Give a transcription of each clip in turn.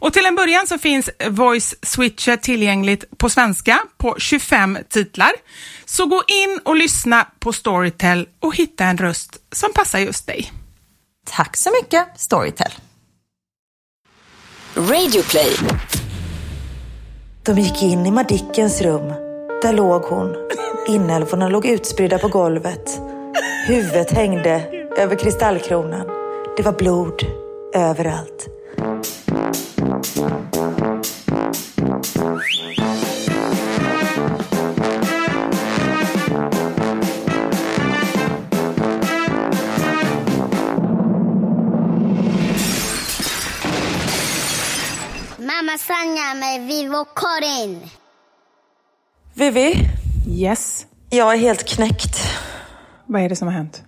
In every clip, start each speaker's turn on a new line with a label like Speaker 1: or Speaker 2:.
Speaker 1: Och till en början så finns Voice Switcher tillgängligt på svenska på 25 titlar. Så gå in och lyssna på Storytel och hitta en röst som passar just dig.
Speaker 2: Tack så mycket Storytel.
Speaker 3: Radioplay.
Speaker 4: De gick in i Madickens rum. Där låg hon. Inälvorna låg utspridda på golvet. Huvudet hängde över kristallkronan. Det var blod överallt.
Speaker 5: Mamma Sanja med Vivo Karin.
Speaker 4: Vivi?
Speaker 1: Yes?
Speaker 4: Jag är helt knäckt.
Speaker 1: Vad är det som har hänt?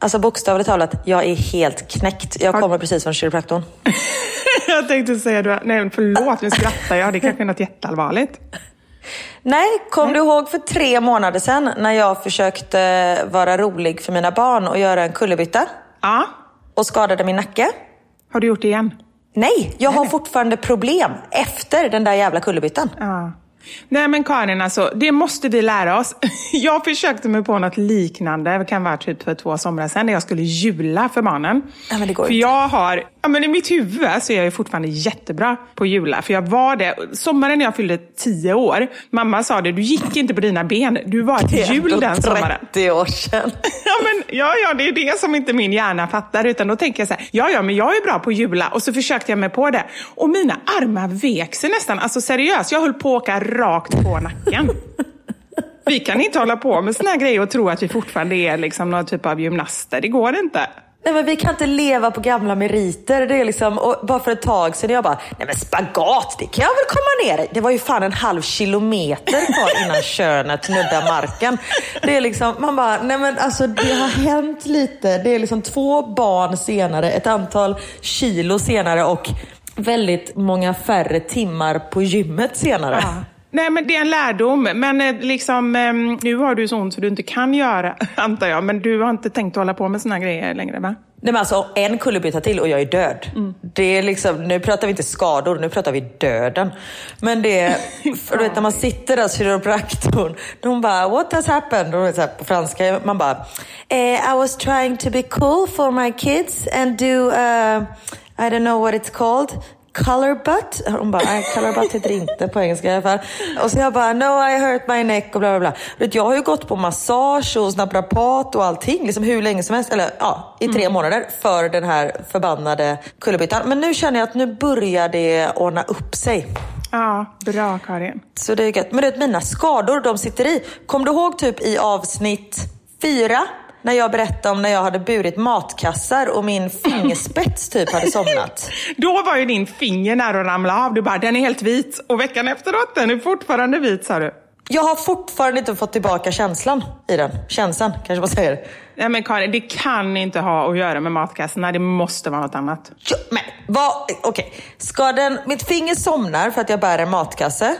Speaker 4: Alltså bokstavligt talat, jag är helt knäckt. Jag kommer precis från kiropraktorn.
Speaker 1: jag tänkte säga, du, nej förlåt nu skrattar jag. Det kanske är något jätteallvarligt.
Speaker 4: Nej, kom nej. du ihåg för tre månader sedan när jag försökte vara rolig för mina barn och göra en kullerbytta?
Speaker 1: Ja.
Speaker 4: Och skadade min nacke?
Speaker 1: Har du gjort det igen?
Speaker 4: Nej, jag har fortfarande problem efter den där jävla kullerbyttan.
Speaker 1: Ja. Nej men Karin, alltså, det måste vi lära oss. Jag försökte mig på något liknande, det kan vara typ för två somrar sedan, när jag skulle jula för barnen.
Speaker 4: Ja, men det går
Speaker 1: för jag har Ja, men I mitt huvud så är jag ju fortfarande jättebra på jula. För jag var det sommaren när jag fyllde tio år. Mamma sa det, du gick inte på dina ben. Du var ett jul den sommaren.
Speaker 4: 30 år sedan.
Speaker 1: Ja, men, ja, ja, det är det som inte min hjärna fattar. Utan då tänker jag så här, ja, ja, men jag är bra på jula. Och så försökte jag mig på det. Och mina armar vek sig nästan. Alltså seriöst, jag höll på att åka rakt på nacken. Vi kan inte hålla på med såna här grejer och tro att vi fortfarande är liksom någon typ av gymnaster. Det går inte.
Speaker 4: Nej men vi kan inte leva på gamla meriter. Det är liksom, och bara för ett tag sedan jag bara, nej men spagat det kan jag väl komma ner i. Det var ju fan en halv kilometer kvar innan könet nuddar marken. Det är liksom, man bara, nej men alltså det har hänt lite. Det är liksom två barn senare, ett antal kilo senare och väldigt många färre timmar på gymmet senare.
Speaker 1: Ja. Nej, men det är en lärdom. Men eh, liksom, eh, nu har du så ont så du inte kan göra, antar jag. Men du har inte tänkt att hålla på med såna grejer längre, va?
Speaker 4: Nej men alltså en kullerbytta till och jag är död. Det är liksom, nu pratar vi inte skador, nu pratar vi döden. Men det är, för du vet när man sitter där kiropraktorn, de bara what has happened? Och så här, på franska, man bara eh, I was trying to be cool for my kids and do, uh, I don't know what it's called. Color butt? Hon bara, nej color butt heter inte på engelska i alla fall. Och så jag bara, no I hurt my neck och bla bla bla. Vet, jag har ju gått på massage och naprapat och allting, liksom hur länge som helst, eller ja, i tre månader för den här förbannade kullerbyttan. Men nu känner jag att nu börjar det ordna upp sig.
Speaker 1: Ja, bra Karin.
Speaker 4: Så det är gött. Men du vet, mina skador, de sitter i. Kom du ihåg typ i avsnitt fyra? När jag berättade om när jag hade burit matkassar och min fingerspets typ hade somnat.
Speaker 1: Då var ju din finger nära att ramla av. Du bara, den är helt vit. Och veckan efteråt, den är fortfarande vit sa du.
Speaker 4: Jag har fortfarande inte fått tillbaka känslan i den. Känslan kanske man säger.
Speaker 1: Nej men Karin, det kan inte ha att göra med matkassorna. Det måste vara något annat.
Speaker 4: Ja, men vad, okej. Ska den, mitt finger somnar för att jag bär en matkasse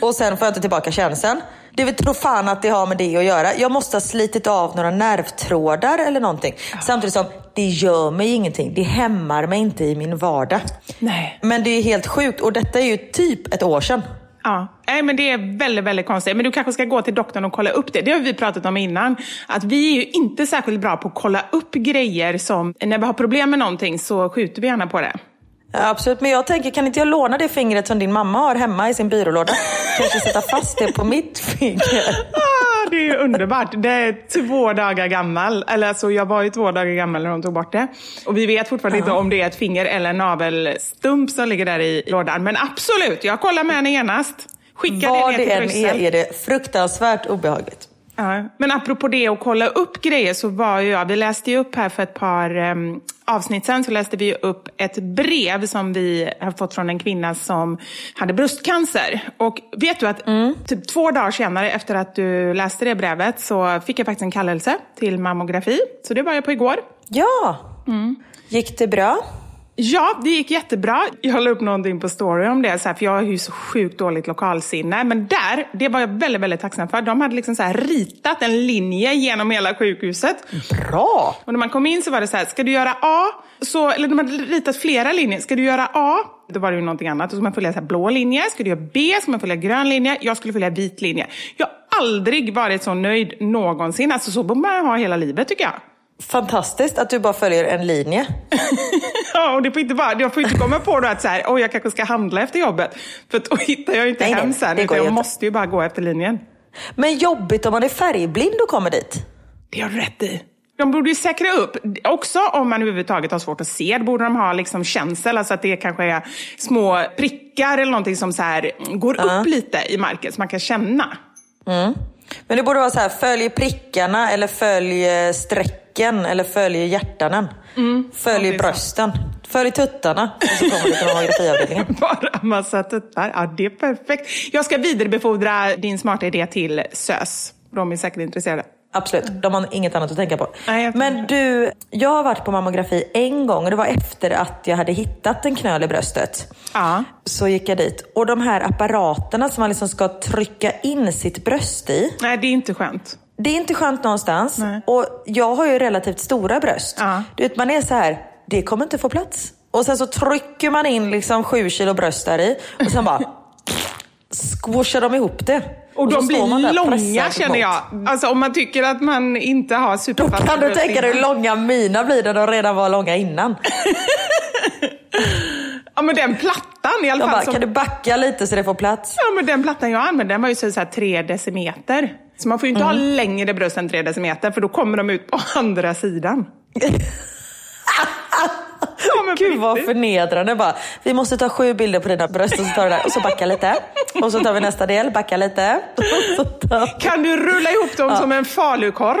Speaker 4: och sen får jag inte tillbaka känslan. Det vill tro fan att det har med det att göra. Jag måste ha slitit av några nervtrådar eller någonting. Samtidigt som det gör mig ingenting. Det hämmar mig inte i min vardag.
Speaker 1: Nej.
Speaker 4: Men det är helt sjukt och detta är ju typ ett år sedan.
Speaker 1: Ja, Nej, men det är väldigt, väldigt konstigt. Men du kanske ska gå till doktorn och kolla upp det. Det har vi pratat om innan. Att vi är ju inte särskilt bra på att kolla upp grejer som, när vi har problem med någonting så skjuter vi gärna på det.
Speaker 4: Ja, absolut, men jag tänker kan inte jag låna det fingret som din mamma har hemma i sin byrålåda? Kanske sätta fast det på mitt finger.
Speaker 1: Ah, det är underbart. Det är två dagar gammal. Eller alltså, jag var ju två dagar gammal när de tog bort det. Och vi vet fortfarande inte om det är ett finger eller en navelstump som ligger där i lådan. Men absolut, jag kollar med henne genast. Skicka
Speaker 4: Vad
Speaker 1: det ner
Speaker 4: det
Speaker 1: till
Speaker 4: än är,
Speaker 1: Bryssel.
Speaker 4: är det fruktansvärt obehagligt.
Speaker 1: Ja. Men apropå det att kolla upp grejer så var ju jag, vi läste ju upp här för ett par um, avsnitt sen så läste vi upp ett brev som vi har fått från en kvinna som hade bröstcancer. Och vet du att typ två dagar senare efter att du läste det brevet så fick jag faktiskt en kallelse till mammografi. Så det var jag på igår.
Speaker 4: Ja, gick det bra?
Speaker 1: Ja, det gick jättebra. Jag la upp någonting på story om det, så här, för jag har ju så sjukt dåligt lokalsinne. Men där, det var jag väldigt, väldigt tacksam för. De hade liksom så här ritat en linje genom hela sjukhuset.
Speaker 4: Bra!
Speaker 1: Och när man kom in så var det så här, ska du göra A? Så, eller de hade ritat flera linjer. Ska du göra A? Då var det ju någonting annat. Då ska man följa så blå linje. Ska du göra B? Ska man följa grön linje? Jag skulle följa vit linje. Jag har aldrig varit så nöjd någonsin. Alltså så borde man ha hela livet tycker jag.
Speaker 4: Fantastiskt att du bara följer en linje.
Speaker 1: Ja, och det får inte bara, jag får inte komma på då att så här, oj, jag kanske ska handla efter jobbet. För då hittar jag ju inte
Speaker 4: Nej,
Speaker 1: hem sen. Utan jag
Speaker 4: inte.
Speaker 1: måste ju bara gå efter linjen.
Speaker 4: Men jobbigt om man är färgblind och kommer dit.
Speaker 1: Det har du rätt i. De borde ju säkra upp, också om man överhuvudtaget har svårt att se, då borde de ha liksom känsel, alltså att det kanske är små prickar eller någonting som så här går upp lite i marken, så man kan känna.
Speaker 4: Men det borde vara så här, följ prickarna eller följ eh, strecken eller följ hjärtanen. följ
Speaker 1: ja, det
Speaker 4: brösten. Följ tuttarna. Och så kommer du till mammografiavdelningen.
Speaker 1: Bara massa tuttar. Ja, det är perfekt. Jag ska vidarebefordra din smarta idé till SÖS. De är säkert intresserade.
Speaker 4: Absolut, de har inget annat att tänka på.
Speaker 1: Nej,
Speaker 4: Men du, jag har varit på mammografi en gång och det var efter att jag hade hittat en knöl i bröstet.
Speaker 1: Ja.
Speaker 4: Så gick jag dit. Och de här apparaterna som man liksom ska trycka in sitt bröst i.
Speaker 1: Nej, det är inte skönt.
Speaker 4: Det är inte skönt någonstans.
Speaker 1: Nej.
Speaker 4: Och jag har ju relativt stora bröst.
Speaker 1: Ja.
Speaker 4: Du vet, man är så här, det kommer inte få plats. Och sen så trycker man in liksom sju kilo bröst där i. Och sen bara squashar de ihop det.
Speaker 1: Och,
Speaker 4: så
Speaker 1: de blir långa känner jag. Alltså om man tycker att man inte har
Speaker 4: Då
Speaker 1: superfasta
Speaker 4: kan du tänka dig hur långa mina blir när de redan var långa innan.
Speaker 1: Ja men den plattan i alla fall.
Speaker 4: bara,
Speaker 1: som-
Speaker 4: kan du backa lite så det får plats?
Speaker 1: Ja, men den plattan jag använde den var ju så så här tre decimeter. Så man får ju inte
Speaker 4: Mm.
Speaker 1: ha längre bröst än tre decimeter för då kommer de ut på andra sidan. ja,
Speaker 4: Gud vad förnedrande bara. Vi måste ta sju bilder på dina bröst och så tar vi där och så backa lite. Och så tar vi nästa del, backa lite. Tar...
Speaker 1: Kan du rulla ihop dem som en falukorv?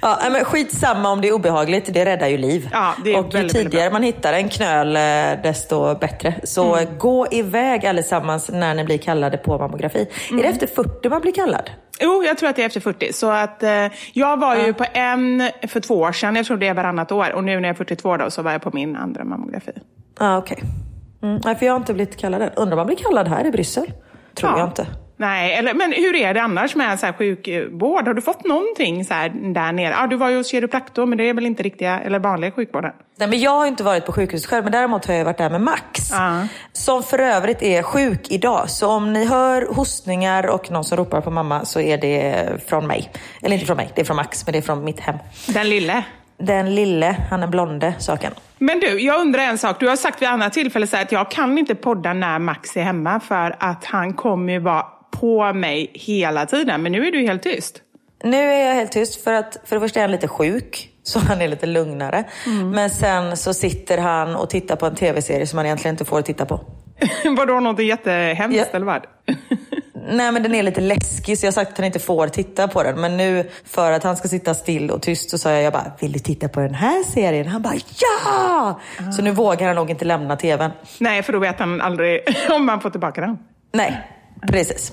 Speaker 4: Ja, men skitsamma om det är obehagligt, det räddar ju liv.
Speaker 1: Ja,
Speaker 4: och ju
Speaker 1: väldigt,
Speaker 4: tidigare
Speaker 1: väldigt
Speaker 4: man hittar en knöl, eh, desto bättre. Så
Speaker 1: Mm.
Speaker 4: gå iväg allesammans när ni blir kallade på mammografi.
Speaker 1: Mm.
Speaker 4: Är det efter 40 man blir kallad?
Speaker 1: Jo, jag tror att det är efter 40. Så att, eh, jag var ju på en för två år sedan, jag tror det är varannat år. Och nu när jag är 42 då, så var jag på min andra mammografi.
Speaker 4: Ja, okej. Mm, nej, för jag har inte blivit kallad än. Undrar om man blir kallad här i Bryssel? Tror
Speaker 1: Ja.
Speaker 4: jag inte.
Speaker 1: Nej, eller, men hur är det annars med så här sjukvård? Har du fått någonting så där nere? Ja, du var ju hos kiropraktor, men det är väl inte riktiga eller vanliga sjukvården?
Speaker 4: Nej, men jag har inte varit på sjukhuset själv, men däremot har jag varit där med Max.
Speaker 1: Ja.
Speaker 4: Som för övrigt är sjuk idag. Så om ni hör hostningar och någon som ropar på mamma så är det från mig. Eller inte från mig, det är från Max, men det är från mitt hem.
Speaker 1: Den lille.
Speaker 4: Den lille, han är blonde, saken.
Speaker 1: Men du, jag undrar en sak. Du har sagt vid annat tillfälle så att jag kan inte podda när Max är hemma för att han kommer ju vara på mig hela tiden. Men nu är du helt tyst.
Speaker 4: Nu är jag helt tyst för att för det första är han lite sjuk. Så han är lite lugnare. Men sen så sitter han och tittar på en tv-serie som han egentligen inte får titta på.
Speaker 1: Vadå, något jättehemskt
Speaker 4: Ja.
Speaker 1: eller vad?
Speaker 4: Nej men den är lite läskig så jag har sagt att han inte får titta på den. Men nu för att han ska sitta still och tyst så sa jag, jag bara, vill du titta på den här serien? Han bara, ja! Så nu vågar han nog inte lämna tvn.
Speaker 1: Nej, för då vet han aldrig om man får tillbaka den.
Speaker 4: Nej, precis.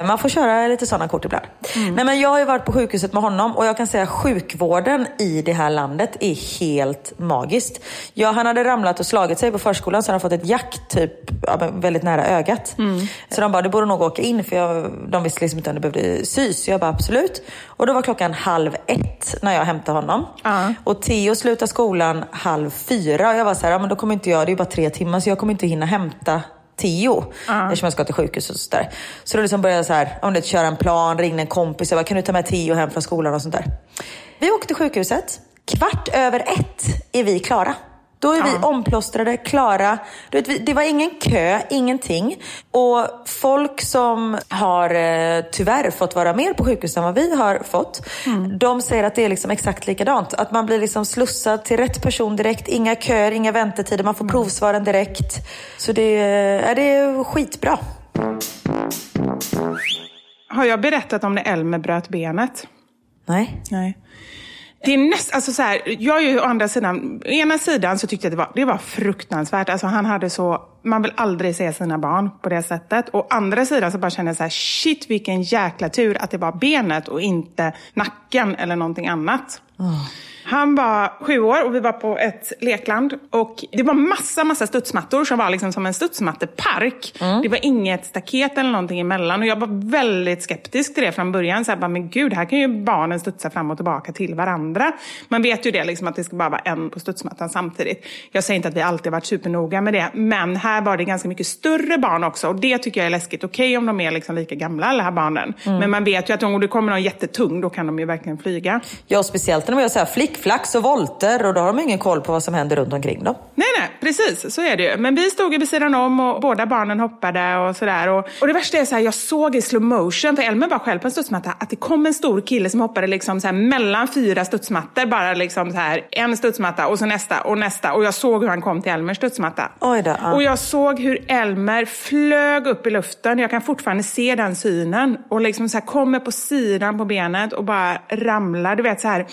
Speaker 4: Man får köra lite sådana kort ibland. Nej, men jag har ju varit på sjukhuset med honom och jag kan säga att sjukvården i det här landet är helt magiskt. Ja, han hade ramlat och slagit sig på förskolan så han har fått ett jack typ väldigt nära ögat. Så de bara, du borde nog åka in för jag, de visste liksom inte om det behövde sys. Så jag bara, absolut. Och då var klockan halv ett när jag hämtade honom.
Speaker 1: Ja.
Speaker 4: Och Theo slutar skolan halv fyra och jag var så här, ja, men då kommer inte jag, det är ju bara tre timmar så jag kommer inte hinna hämta Theo, eftersom jag ska till sjukhus och sådär. Så då liksom började jag så här, om det köra en plan, ringde en kompis, jag bara, kan du ta med Theo hem från skolan och sånt där. Vi åkte till sjukhuset, kvart över ett är vi klara. Då är vi omplåstrade, klara. Du vet, det var ingen kö, ingenting. Och folk som har eh, tyvärr fått vara mer på sjukhus än vad vi har fått, de säger att det är liksom exakt likadant. Att man blir liksom slussad till rätt person direkt, inga köer, inga väntetider, man får provsvaren direkt. Så det, är- det är skitbra.
Speaker 1: Har jag berättat om när Elmer bröt benet?
Speaker 4: Nej.
Speaker 1: Nej. Det är näst, alltså så här, jag är ju å andra sidan, å ena sidan så tyckte jag det var, det var fruktansvärt. Alltså han hade så, man vill aldrig se sina barn på det sättet. Å andra sidan så bara kände jag så här, shit vilken jäkla tur att det var benet och inte nacken eller någonting annat. Han var sju år och vi var på ett lekland och det var massa, massa studsmattor som var liksom som en studsmattepark. Det var inget staket eller någonting emellan och jag var väldigt skeptisk till det från början. Så här, bara, men gud, här kan ju barnen studsa fram och tillbaka till varandra. Man vet ju det, liksom, att det ska bara vara en på studsmattan samtidigt. Jag säger inte att vi alltid varit supernoga med det, men här var det ganska mycket större barn också och det tycker jag är läskigt. Okej om de är liksom lika gamla alla här barnen, men man vet ju att om det kommer någon jättetung, då kan de ju verkligen flyga.
Speaker 4: Ja, speciellt när de gör så här flickflacks och volter och då har de ingen koll på vad som händer runt omkring dem.
Speaker 1: Nej, nej, precis. Så är det ju. Men vi stod ju vid sidan om och båda barnen hoppade och sådär. Och, och det värsta är så här, jag såg i slow motion, för Elmer var själv på en studsmatta, att det kom en stor kille som hoppade liksom så här mellan fyra studsmattor. Bara liksom så här, en studsmatta och så nästa och nästa. Och jag såg hur han kom till Elmers studsmatta.
Speaker 4: Oj då, ja.
Speaker 1: Och jag såg hur Elmer flög upp i luften. Jag kan fortfarande se den synen. Och liksom så här kommer på sidan på benet och bara ramlar. Du vet så här,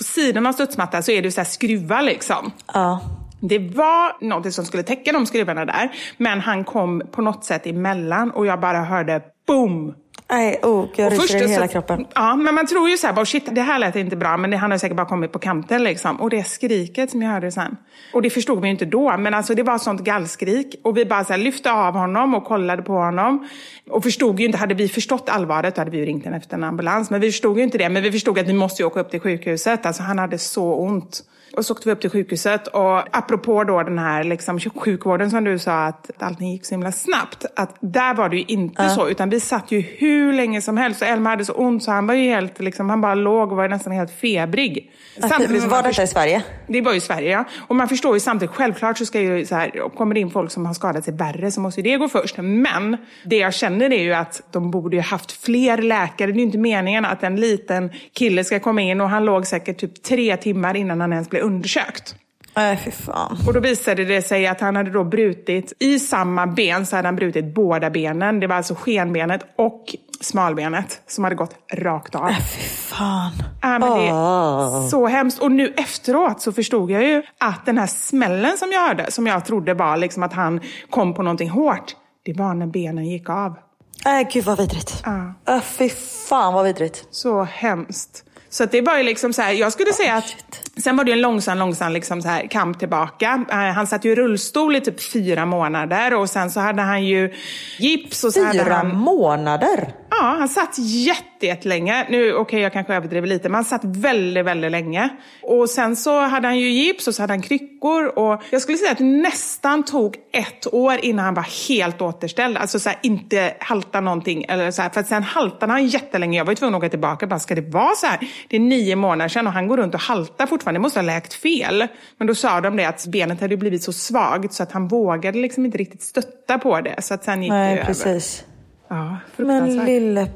Speaker 1: på sidan av studsmattan så är det så här skruvar liksom.
Speaker 4: Ja.
Speaker 1: Det var något som skulle täcka de skruvarna där, men han kom på något sätt emellan och jag bara hörde boom!
Speaker 4: Nej, oh, jag ryser i hela
Speaker 1: så-
Speaker 4: kroppen.
Speaker 1: Ja, men man tror ju så här, bara, shit, det här lät inte bra, men det, han har säkert bara kommit på kanten liksom. Och det skriket som jag hörde sen. Och det förstod vi ju inte då, men alltså det var sånt gallskrik. Och vi bara så här, lyfte av honom och kollade på honom. Och förstod ju inte, hade vi förstått allvaret då hade vi ju ringt en efter en ambulans. Men vi förstod ju inte det, men vi förstod att vi måste ju åka upp till sjukhuset. Alltså han hade så ont. Och så åkte vi upp till sjukhuset och apropå då den här liksom, sjukvården som du sa att allting gick så himla snabbt. Att där var det ju inte så, utan vi satt ju hur länge som helst och Elmer hade så ont så han var ju helt, liksom, han bara låg och var nästan helt febrig. Samtidigt
Speaker 4: var detta i Sverige?
Speaker 1: det var ju Sverige, ja. Och man förstår ju samtidigt, självklart så ska ju så här, kommer det in folk som har skadat sig värre så måste ju det gå först. Men det jag känner är ju att de borde ju haft fler läkare. Det är ju inte meningen att en liten kille ska komma in och han låg säkert typ tre timmar innan han ens blev undersökt.
Speaker 4: Nej, fy fan.
Speaker 1: Och då visade det sig att han hade då brutit, i samma ben så hade han brutit båda benen. Det var alltså skenbenet och smalbenet som hade gått rakt av.
Speaker 4: Fy fan.
Speaker 1: Ja, men det är så hemskt. Och nu efteråt så förstod jag ju att den här smällen som jag hörde, som jag trodde var liksom att han kom på någonting hårt, det var när benen gick av.
Speaker 4: Nej, gud vad vidrigt.
Speaker 1: Ja.
Speaker 4: Äh, fy fan vad vidrigt.
Speaker 1: Så hemskt. Så det var ju liksom så här, jag skulle säga att sen var det ju en långsam, långsam liksom så här kamp tillbaka. Eh, Han satt ju i rullstol i typ fyra månader och sen så hade han ju gips och så hade
Speaker 4: Fyra
Speaker 1: han...
Speaker 4: månader?
Speaker 1: Ja, han satt jätte, jättelänge. Nu, okej, jag kanske överdriver lite, men han satt väldigt, väldigt länge. Och sen så hade han ju gips och så hade han kryckor. Och jag skulle säga att det nästan tog ett år innan han var helt återställd. Alltså så här, inte halta någonting. Eller så här, för sen haltade han jättelänge. Jag var ju tvungen att åka tillbaka. Bara, ska det vara så här? Det är nio månader sedan och han går runt och haltar fortfarande. Det måste ha läkt fel. Men då sa de det att benet hade blivit så svagt så att han vågade liksom inte riktigt stötta på det. Så att sen gick det
Speaker 4: Nej,
Speaker 1: över.
Speaker 4: precis.
Speaker 1: Ja,
Speaker 4: Men lille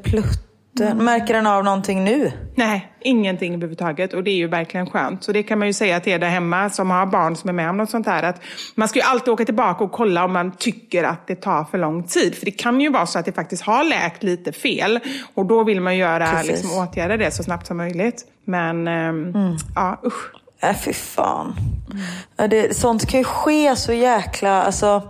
Speaker 4: plutten. Märker den av någonting nu?
Speaker 1: Nej, ingenting överhuvudtaget. Och det är ju verkligen skönt. Så det kan man ju säga till er där hemma som har barn som är med om något sånt här. Att man ska ju alltid åka tillbaka och kolla om man tycker att det tar för lång tid. För det kan ju vara så att det faktiskt har läkt lite fel. Och då vill man göra,
Speaker 4: Precis.
Speaker 1: liksom, åtgärda det så snabbt som möjligt. Men, ehm, ja usch.
Speaker 4: Äh, fy fan. Ja, Det, sånt kan ju ske så jäkla... Alltså,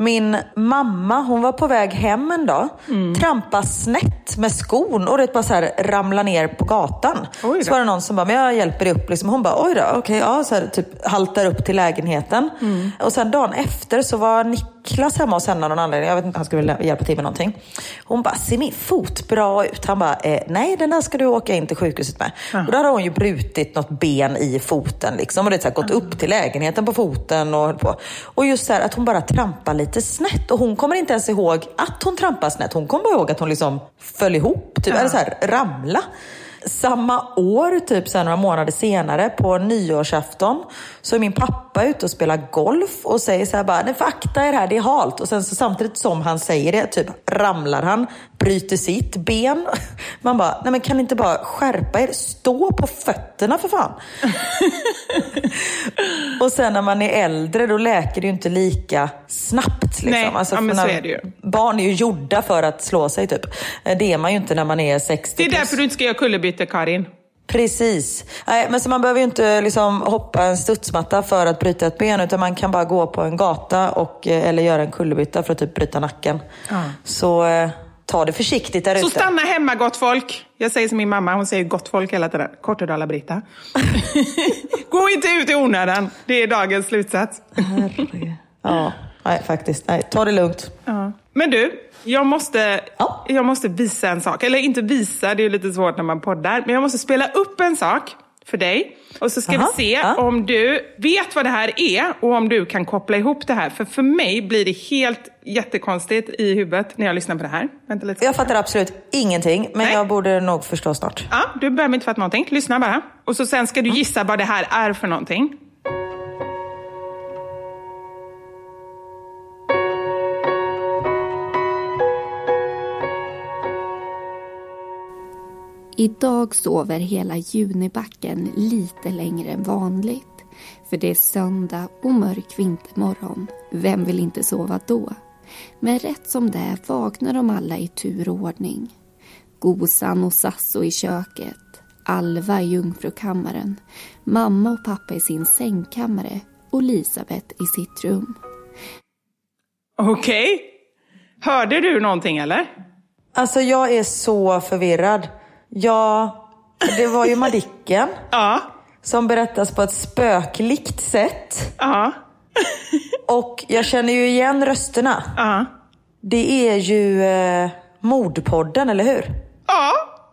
Speaker 4: min mamma, hon var på väg hem en dag,
Speaker 1: Mm.
Speaker 4: trampade snett med skon och det bara så här ramla ner på gatan. Så var det någon som bara, men jag hjälper dig upp. Liksom. Hon bara, oj då, okej, ja, så här, typ haltar upp till lägenheten.
Speaker 1: Mm.
Speaker 4: Och sen dagen efter så var Niklas hemma hos henne av någon anledning. Jag vet inte, han skulle väl hjälpa till med någonting. Hon bara, ser min fot bra ut? Han bara, eh, nej den där ska du åka in till sjukhuset med. Och då hade hon ju brutit något ben i foten liksom. Och det här, gått upp till lägenheten på foten och höll på. Och just så här att hon bara trampar lite snett. Och hon kommer inte ens ihåg att hon trampar snett. Hon kommer bara ihåg att hon liksom föll ihop, typ, eller så här ramla. Samma år, typ så några månader senare, på nyårsafton, så är min pappa ute och spelar golf och säger så här bara, nej för akta er här, det är halt. Och sen så samtidigt som han säger det, typ ramlar han, bryter sitt ben. Man bara, nej men kan ni inte bara skärpa er? Stå på fötterna för fan. och sen när man är äldre, då läker det ju inte lika snabbt. Liksom.
Speaker 1: Nej, ja, men så är det ju.
Speaker 4: Barn är ju gjorda för att slå sig typ. Det är man ju inte när man är 60
Speaker 1: Det är därför du inte ska göra kullerbyte, Karin.
Speaker 4: Precis. Nej, men så man behöver ju inte liksom hoppa en studsmatta för att bryta ett ben utan man kan bara gå på en gata och, eh, eller göra en kullerbytta för att typ bryta nacken. Så eh, ta det försiktigt där ute.
Speaker 1: Så stanna hemma gott folk. Jag säger som min mamma, hon säger gott folk hela tiden. Kortedala-Britta. Gå inte ut i onödan. Det är dagens slutsats.
Speaker 4: Herregud. Ja, nej faktiskt. Nej, ta det lugnt.
Speaker 1: Ja. Men du, jag måste,
Speaker 4: Ja.
Speaker 1: jag måste visa en sak. Eller inte visa, det är lite svårt när man poddar. Men jag måste spela upp en sak för dig. Och så ska
Speaker 4: Aha,
Speaker 1: vi se
Speaker 4: ja.
Speaker 1: om du vet vad det här är och om du kan koppla ihop det här. För för mig blir det helt jättekonstigt i huvudet när jag lyssnar på det här. Vänta lite.
Speaker 4: Jag fattar absolut ingenting, men
Speaker 1: Nej.
Speaker 4: jag borde nog förstå snart.
Speaker 1: Ja, du behöver inte fatta någonting. Lyssna bara. Och så sen ska du gissa vad det här är för någonting.
Speaker 3: Idag sover hela Junibacken lite längre än vanligt. För det är söndag och mörk vintermorgon. Vem vill inte sova då? Men rätt som det är vaknar de alla i tur och ordning. Gosan och Sasso i köket. Alva i jungfrukammaren. Mamma och pappa i sin sängkammare. Och Elisabeth i sitt rum.
Speaker 1: Okej. Hörde du någonting eller?
Speaker 4: Alltså jag är så förvirrad. Ja, det var ju Madicken
Speaker 1: Ja.
Speaker 4: som berättas på ett spöklikt sätt.
Speaker 1: Ja.
Speaker 4: Och jag känner ju igen rösterna.
Speaker 1: Ja.
Speaker 4: Det är ju eh, Mordpodden, eller hur?
Speaker 1: Ja,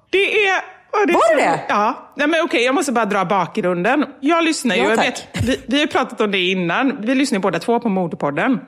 Speaker 1: det är Och
Speaker 4: Var det det?
Speaker 1: Ja. Nej, men okej, jag måste bara dra bakgrunden. Jag lyssnar ju,
Speaker 4: Ja,
Speaker 1: jag vet, vi, vi har pratat om det innan. Vi lyssnar ju båda två på Mordpodden.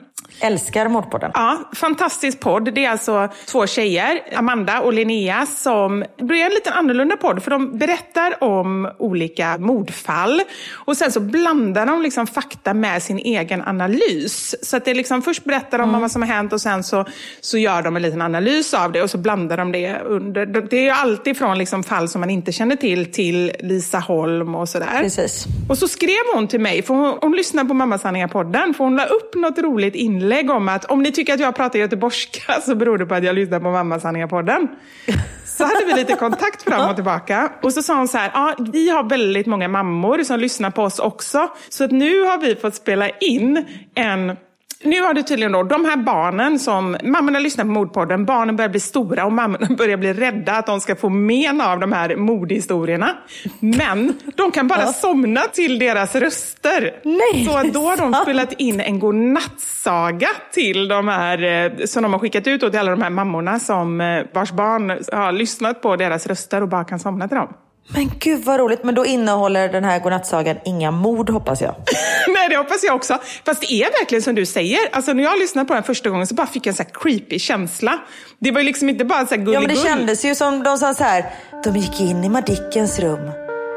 Speaker 4: Älskar Mordpodden.
Speaker 1: Ja, fantastisk podd. Det är alltså två tjejer, Amanda och Linnea, som... Det är en lite annorlunda podd, för de berättar om olika mordfall. Och sen så blandar de liksom fakta med sin egen analys. Så att det är liksom, först berättar de om vad som har hänt och sen så, så gör de en liten analys av det och så blandar de det under... Det är ju alltid från liksom fall som man inte känner till, till Lisa Holm och sådär.
Speaker 4: Precis.
Speaker 1: Och så skrev hon till mig, för hon, hon lyssnar på Mamma Sanningar-podden, för hon la upp något roligt inlägg om att om ni tycker att jag pratar göteborgska så beror det på att jag lyssnar på Mamma Sanningar-podden. Så hade vi lite kontakt fram och tillbaka. Och så sa hon så här, ja, vi har väldigt många mammor som lyssnar på oss också. Så att nu har vi fått spela in en nu har det tydligen då, de här barnen som, mammorna lyssnar på mordpodden, barnen börjar bli stora och mammorna börjar bli rädda att de ska få men av de här mordhistorierna. Men de kan bara somna till deras röster.
Speaker 4: Nej,
Speaker 1: Så då har de spelat in en godnattsaga till de här, eh, som de har skickat ut till alla de här mammorna som, eh, vars barn har lyssnat på deras röster och bara kan somna till dem.
Speaker 4: Men gud vad roligt. Men då innehåller den här godnattsagan inga mord hoppas jag.
Speaker 1: Nej, det hoppas jag också. Fast det är verkligen som du säger. Alltså, när jag lyssnade på den första gången så bara fick jag en så creepy känsla. Det var ju liksom inte bara så här
Speaker 4: Ja men det kändes ju som de sa så här. De gick in i Madickens rum.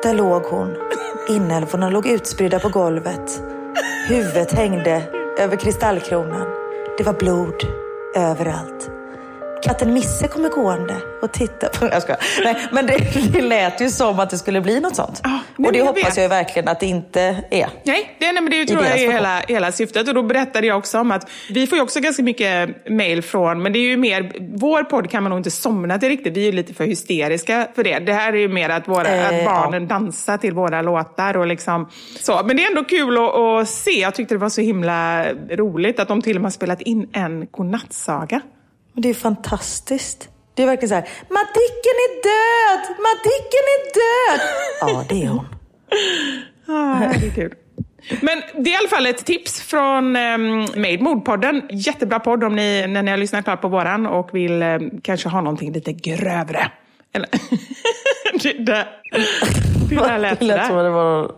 Speaker 4: Där låg hon. Inälvorna låg utspridda på golvet. Huvudet hängde över kristallkronan. Det var blod överallt. Katten Misse kommer gående och tittar på... Jag skojar. Nej, men det, det lät ju som att det skulle bli något sånt.
Speaker 1: nej,
Speaker 4: och det
Speaker 1: jag
Speaker 4: hoppas
Speaker 1: vet.
Speaker 4: jag verkligen att det inte är.
Speaker 1: Nej, det, nej, men det tror jag är hela, hela syftet. Och då berättade jag också om att vi får ju också ganska mycket mail från, men det är ju mer, vår podd kan man nog inte somna till riktigt. Vi är ju lite för hysteriska för det. Det här är ju mer att, våra,
Speaker 4: Eh,
Speaker 1: att barnen dansar till våra låtar och liksom så. Men det är ändå kul att, att se. Jag tyckte det var så himla roligt att de till och med har spelat in en godnattsaga.
Speaker 4: Och det är fantastiskt. Det är verkligen så här. Madicken är död! Madicken är död! Ja, det är hon.
Speaker 1: Ah, det är. Men det är i alla fall ett tips från um, Made Mord-podden. Jättebra podd om ni, när ni har lyssnat klart på våran och vill ehm, kanske ha någonting lite grövre. Eller, det, det, det där lät
Speaker 4: Det lät som att det var...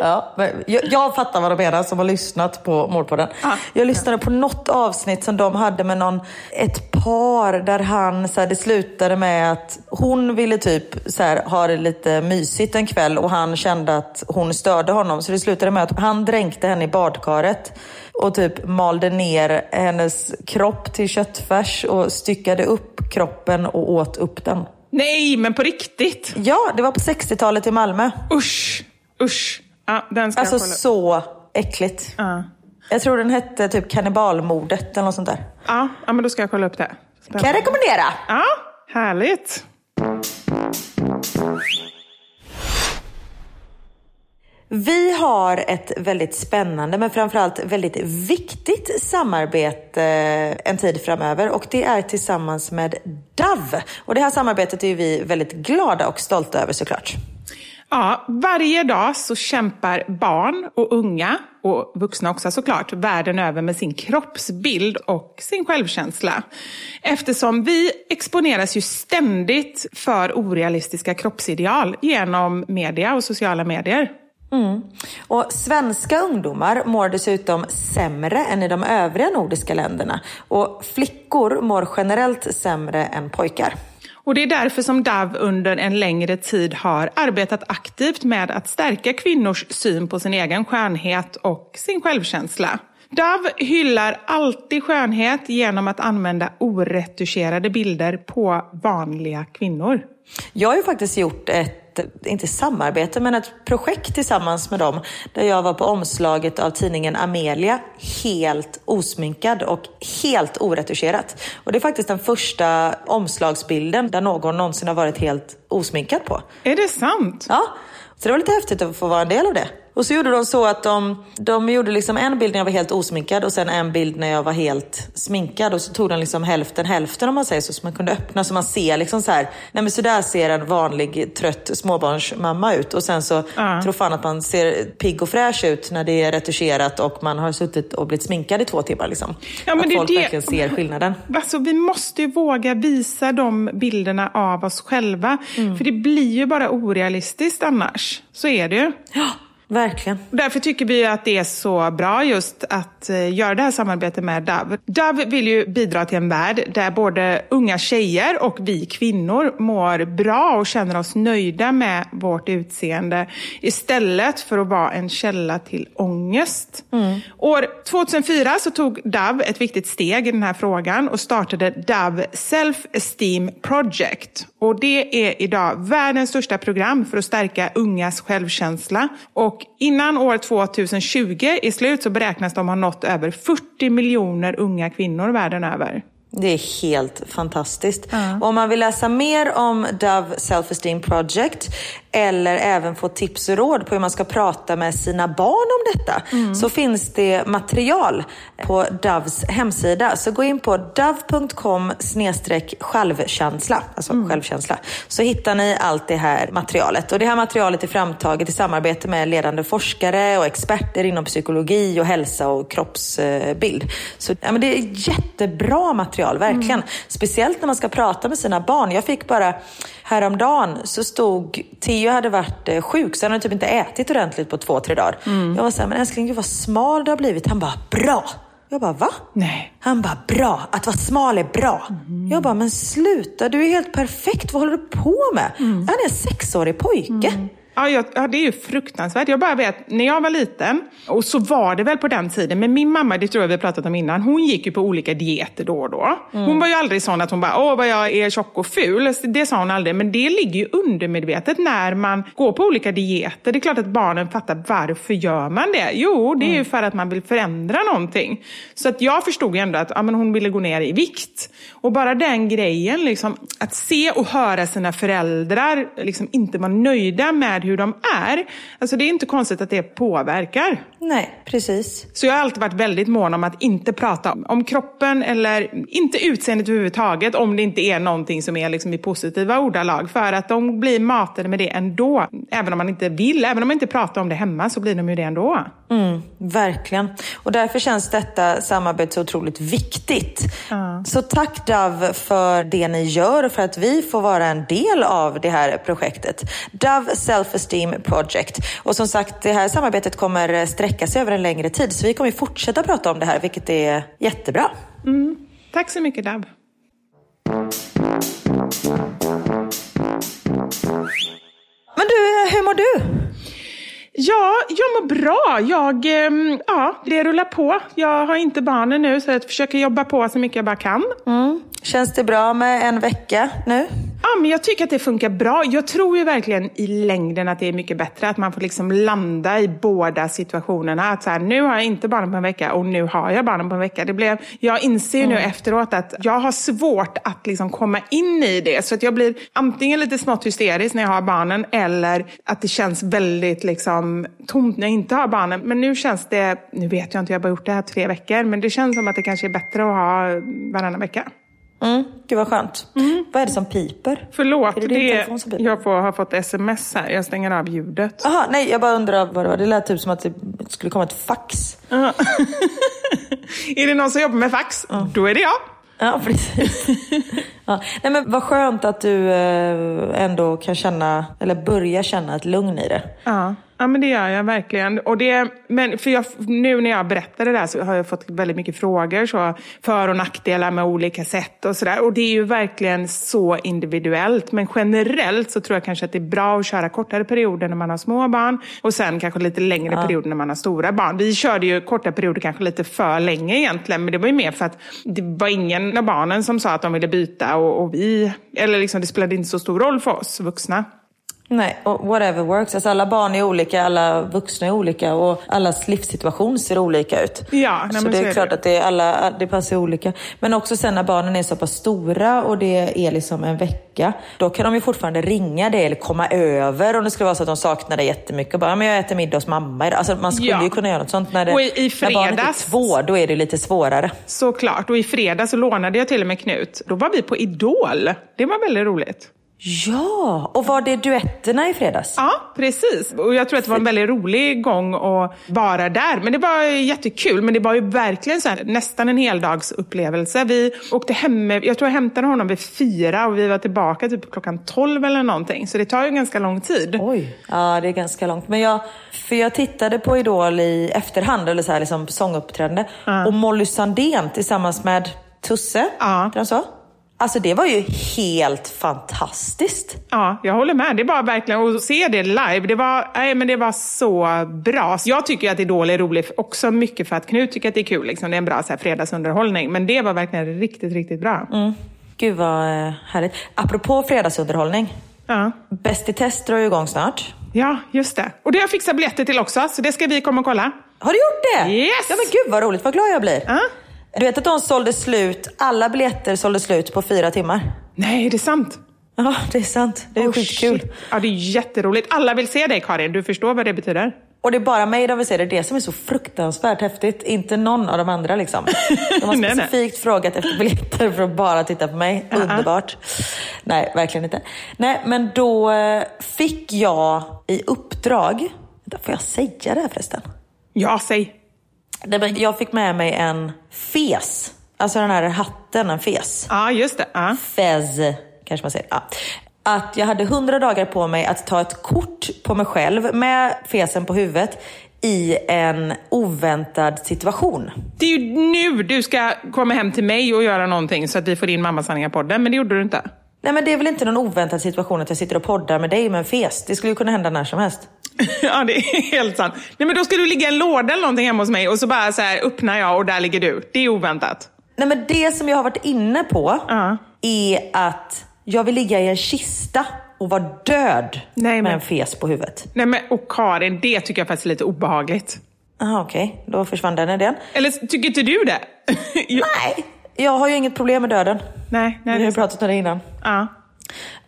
Speaker 4: Ja, men jag, jag fattar vad de menar som har lyssnat på Mordpodden.
Speaker 1: Ja.
Speaker 4: Jag lyssnade på något avsnitt som de hade med någon, ett par där han, så här, det slutade med att hon ville typ så här, ha det lite mysigt en kväll och han kände att hon störde honom. Så det slutade med att han dränkte henne i badkaret och typ malde ner hennes kropp till köttfärs och styckade upp kroppen och åt upp den.
Speaker 1: Nej, men på riktigt.
Speaker 4: Ja, det var på 60-talet i Malmö.
Speaker 1: Usch, usch. Ja, den ska
Speaker 4: Alltså
Speaker 1: jag kolla.
Speaker 4: så äckligt.
Speaker 1: Ja.
Speaker 4: Jag tror den hette typ kannibalmordet eller något sånt där.
Speaker 1: Ja, ja, men då ska jag kolla upp det.
Speaker 4: Kan jag rekommendera.
Speaker 1: Ja, härligt.
Speaker 4: Vi har ett väldigt spännande men framförallt väldigt viktigt samarbete eh, en tid framöver och det är tillsammans med Dove. Och det här samarbetet är vi väldigt glada och stolta över såklart.
Speaker 1: Ja, varje dag så kämpar barn och unga, och vuxna också såklart, världen över med sin kroppsbild och sin självkänsla. Eftersom vi exponeras ju ständigt för orealistiska kroppsideal genom media och sociala medier.
Speaker 4: Och svenska ungdomar mår dessutom sämre än i de övriga nordiska länderna. Och flickor mår generellt sämre än pojkar.
Speaker 1: Och det är därför som DAV under en längre tid har arbetat aktivt med att stärka kvinnors syn på sin egen skönhet och sin självkänsla. DAV hyllar alltid skönhet genom att använda oretuscherade bilder på vanliga kvinnor.
Speaker 4: Jag har ju faktiskt gjort ett, inte samarbete, men ett projekt tillsammans med dem. Där jag var på omslaget av tidningen Amelia, helt osminkad och helt oretuscherat. Och det är faktiskt den första omslagsbilden där någon någonsin har varit helt osminkad på.
Speaker 1: Är det sant?
Speaker 4: Ja, så det var lite häftigt att få vara en del av det. Och så gjorde de så att de, de gjorde liksom en bild när jag var helt osminkad och sen en bild när jag var helt sminkad. Och så tog de liksom hälften hälften om man säger så, så man kunde öppna så man ser liksom så här, nej men så där ser en vanlig trött småbarnsmamma ut. Och sen så
Speaker 1: Ja.
Speaker 4: tror fan att man ser pigg och fräsch ut när det är retuscherat och man har suttit och blivit sminkad i två timmar. Liksom.
Speaker 1: Ja, men
Speaker 4: att
Speaker 1: det är
Speaker 4: folk
Speaker 1: det-
Speaker 4: verkligen ser skillnaden.
Speaker 1: Alltså, vi måste ju våga visa de bilderna av oss själva.
Speaker 4: Mm.
Speaker 1: För det blir ju bara orealistiskt annars. Så är det ju.
Speaker 4: Verkligen.
Speaker 1: Därför tycker vi att det är så bra just att eh, göra det här samarbetet med Dove. Dove vill ju bidra till en värld där både unga tjejer och vi kvinnor mår bra och känner oss nöjda med vårt utseende istället för att vara en källa till ångest. År 2004 så tog Dove ett viktigt steg i den här frågan och startade Dove Self-Esteem Project. Och det är idag världens största program för att stärka ungas självkänsla. Och innan år 2020 är slut så beräknas de ha nått över 40 miljoner unga kvinnor världen över.
Speaker 4: Det är helt fantastiskt. Och om man vill läsa mer om Dove Self-Esteem Project eller även få tips och råd på hur man ska prata med sina barn om detta så finns det material på Doves hemsida. Så gå in på dove.com självkänsla, alltså självkänsla, så hittar ni allt det här materialet. Och det här materialet är framtaget i samarbete med ledande forskare och experter inom psykologi och hälsa och kroppsbild. Så ja, men det är jättebra material, verkligen. Speciellt när man ska prata med sina barn. Jag fick bara häromdagen så stod, Theo hade varit eh, sjuk så han hade typ inte ätit ordentligt på två, tre dagar. Jag var såhär, men älskling gud vad smal du har blivit. Han bara, bra! Jag bara, va?
Speaker 1: Nej.
Speaker 4: Han bara, bra! Att vara smal är bra. Jag bara, men sluta, du är helt perfekt. Vad håller du på med? Han är en sexårig pojke.
Speaker 1: Ja, jag, ja, det är ju fruktansvärt. Jag bara vet, när jag var liten, och så var det väl på den tiden, men min mamma, det tror jag vi har pratat om innan, hon gick ju på olika dieter då och då. Hon var ju aldrig sån att hon bara, åh vad jag är tjock och ful. Det sa hon aldrig, men det ligger ju undermedvetet när man går på olika dieter. Det är klart att barnen fattar, varför gör man det? Jo, det är ju för att man vill förändra någonting. Så att jag förstod ju ändå att ja, men hon ville gå ner i vikt. Och bara den grejen, liksom, att se och höra sina föräldrar liksom, inte vara nöjda med hur de är. Alltså det är inte konstigt att det påverkar.
Speaker 4: Nej, precis.
Speaker 1: Så jag har alltid varit väldigt mån om att inte prata om, om kroppen eller inte utseendet överhuvudtaget om det inte är någonting som är liksom i positiva ordalag. För att de blir matade med det ändå. Även om man inte vill, även om man inte pratar om det hemma så blir de ju det ändå.
Speaker 4: Mm, verkligen. Och därför känns detta samarbete så otroligt viktigt. Så tack Dove för det ni gör och för att vi får vara en del av det här projektet. Dove Self-Esteem Project. Och som sagt, det här samarbetet kommer sträcka sig över en längre tid. Så vi kommer fortsätta prata om det här, vilket är jättebra.
Speaker 1: Tack så mycket Dab.
Speaker 4: Men du, hur mår du?
Speaker 1: Ja, jag mår bra. Jag, ehm, ja, det rullar på. Jag har inte barnen nu så jag försöker jobba på så mycket jag bara kan.
Speaker 4: Känns det bra med en vecka nu?
Speaker 1: Ja, men jag tycker att det funkar bra. Jag tror ju verkligen i längden att det är mycket bättre att man får liksom landa i båda situationerna. Att så här, nu har jag inte barnen på en vecka och nu har jag barnen på en vecka. Det blev, jag inser ju nu efteråt att jag har svårt att liksom komma in i det. Så att jag blir antingen lite smått hysterisk när jag har barnen eller att det känns väldigt liksom, tomt när jag inte har barnen. Men nu känns det, nu vet jag inte, jag har bara gjort det här tre veckor, men det känns som att det kanske är bättre att ha varannan vecka.
Speaker 4: Mm, gud vad skönt. Vad är det som piper?
Speaker 1: Förlåt,
Speaker 4: Är det
Speaker 1: det
Speaker 4: piper?
Speaker 1: jag får, har fått sms här. Jag stänger av ljudet.
Speaker 4: Jaha, nej jag bara undrar vad det var. Det lät typ som att det skulle komma ett fax.
Speaker 1: är det någon som jobbar med fax? Då är det jag.
Speaker 4: Ja, precis. ja. Nej, men vad skönt att du eh, ändå kan känna, eller börja känna ett lugn i det.
Speaker 1: Ja. Ja, men det gör jag verkligen. Och det, men för jag, nu när jag berättade det här så har jag fått väldigt mycket frågor. Så för och nackdelar med olika sätt och sådär. Och det är ju verkligen så individuellt. Men generellt så tror jag kanske att det är bra att köra kortare perioder när man har små barn. Och sen kanske lite längre perioder när man har stora barn. Vi körde ju korta perioder kanske lite för länge egentligen. Men det var ju mer för att det var ingen av barnen som sa att de ville byta. Och, och vi, eller liksom det spelade inte så stor roll för oss vuxna.
Speaker 4: Nej, och whatever works. Alltså alla barn är olika, alla vuxna är olika och allas livssituation ser olika ut.
Speaker 1: Ja, nej,
Speaker 4: så det är
Speaker 1: är
Speaker 4: klart
Speaker 1: det.
Speaker 4: att det, är alla, det passar olika. Men också sen när barnen är så pass stora och det är liksom en vecka, då kan de ju fortfarande ringa dig eller komma över om det skulle vara så att de saknar dig jättemycket. Och bara, "Ja, men jag äter middag hos mamma idag. Alltså man skulle
Speaker 1: Ja.
Speaker 4: ju kunna göra något sånt. När, det,
Speaker 1: Och i- i
Speaker 4: när barnet är
Speaker 1: fredags-
Speaker 4: två, då är det lite svårare.
Speaker 1: Såklart. Och i fredag så lånade jag till och med Knut. Då var vi på Idol. Det var väldigt roligt.
Speaker 4: Ja, och var det duetterna i fredags?
Speaker 1: Ja, precis. Och jag tror att det var en väldigt rolig gång att vara där. Men det var jättekul. Men det var ju verkligen så här, nästan en heldagsupplevelse. Vi åkte hem, jag tror jag hämtade honom vid fyra och vi var tillbaka typ klockan tolv eller någonting. Så det tar ju ganska lång tid.
Speaker 4: Oj. Ja, det är ganska långt. Men jag, för jag tittade på Idol i efterhand, eller så här liksom sånguppträdande. Och Molly Sandén tillsammans med Tusse,
Speaker 1: Ja.
Speaker 4: de så? Alltså det var ju helt fantastiskt.
Speaker 1: Ja, jag håller med. Det var verkligen, att se det live, det var, nej, men det var så bra. Jag tycker att Idol är roligt också mycket för att Knut tycker att det är kul. Liksom. Det är en bra så här, fredagsunderhållning. Men det var verkligen riktigt, riktigt bra.
Speaker 4: Gud vad eh, härligt. Apropå fredagsunderhållning.
Speaker 1: Ja.
Speaker 4: Bäst i test drar ju igång snart.
Speaker 1: ja, just det. Och det har jag fixat biljetter till också, så det ska vi komma och kolla.
Speaker 4: Har du gjort det?
Speaker 1: Yes!
Speaker 4: Ja men gud vad roligt, vad glad jag blir.
Speaker 1: Ja.
Speaker 4: Du vet att de sålde slut, alla biljetter sålde slut på fyra timmar.
Speaker 1: Nej, det är sant.
Speaker 4: Ja, det är sant. Det är
Speaker 1: Oh,
Speaker 4: skitkul.
Speaker 1: shit. Ja, det är jätteroligt. Alla vill se dig Karin, du förstår vad det betyder.
Speaker 4: Och det är bara mig de vill se. Det är det som är så fruktansvärt häftigt. Inte någon av de andra liksom. De har
Speaker 1: Nej, nej.
Speaker 4: specifikt frågat efter biljetter för att bara titta på mig. Underbart. Nej, verkligen inte. Nej, men då eh, fick jag i uppdrag... Får jag säga det här förresten?
Speaker 1: Ja, säg.
Speaker 4: Nej, men Jag fick med mig en fes. Alltså den här hatten, en fes.
Speaker 1: Ja, just det. Ja.
Speaker 4: Fez, kanske man säger. Ja. Att jag hade 100 dagar på mig att ta ett kort på mig själv med fesen på huvudet i en oväntad situation.
Speaker 1: Det är ju nu du ska komma hem till mig och göra någonting så att vi får in Mammasanningar-podden, men det gjorde du inte.
Speaker 4: Nej men det är väl inte någon oväntad situation att jag sitter och poddar med dig med en fes. Det skulle ju kunna hända när som helst.
Speaker 1: ja, det är helt sant. Nej, men då ska du ligga i en låda eller någonting hemma hos mig och så bara så här öppnar jag och där ligger du. Det är oväntat.
Speaker 4: Nej men det som jag har varit inne på
Speaker 1: Ja.
Speaker 4: är att jag vill ligga i en kista och vara död
Speaker 1: Nej,
Speaker 4: med en fes på huvudet.
Speaker 1: Nej, men och Karin, det tycker jag faktiskt är lite obehagligt.
Speaker 4: Jaha okej, då försvann den idén.
Speaker 1: Eller tycker inte du det?
Speaker 4: Nej, jag har ju inget problem med döden.
Speaker 1: Nej,
Speaker 4: Vi
Speaker 1: nej.
Speaker 4: har
Speaker 1: det är
Speaker 4: ju pratat om det innan.
Speaker 1: Ja.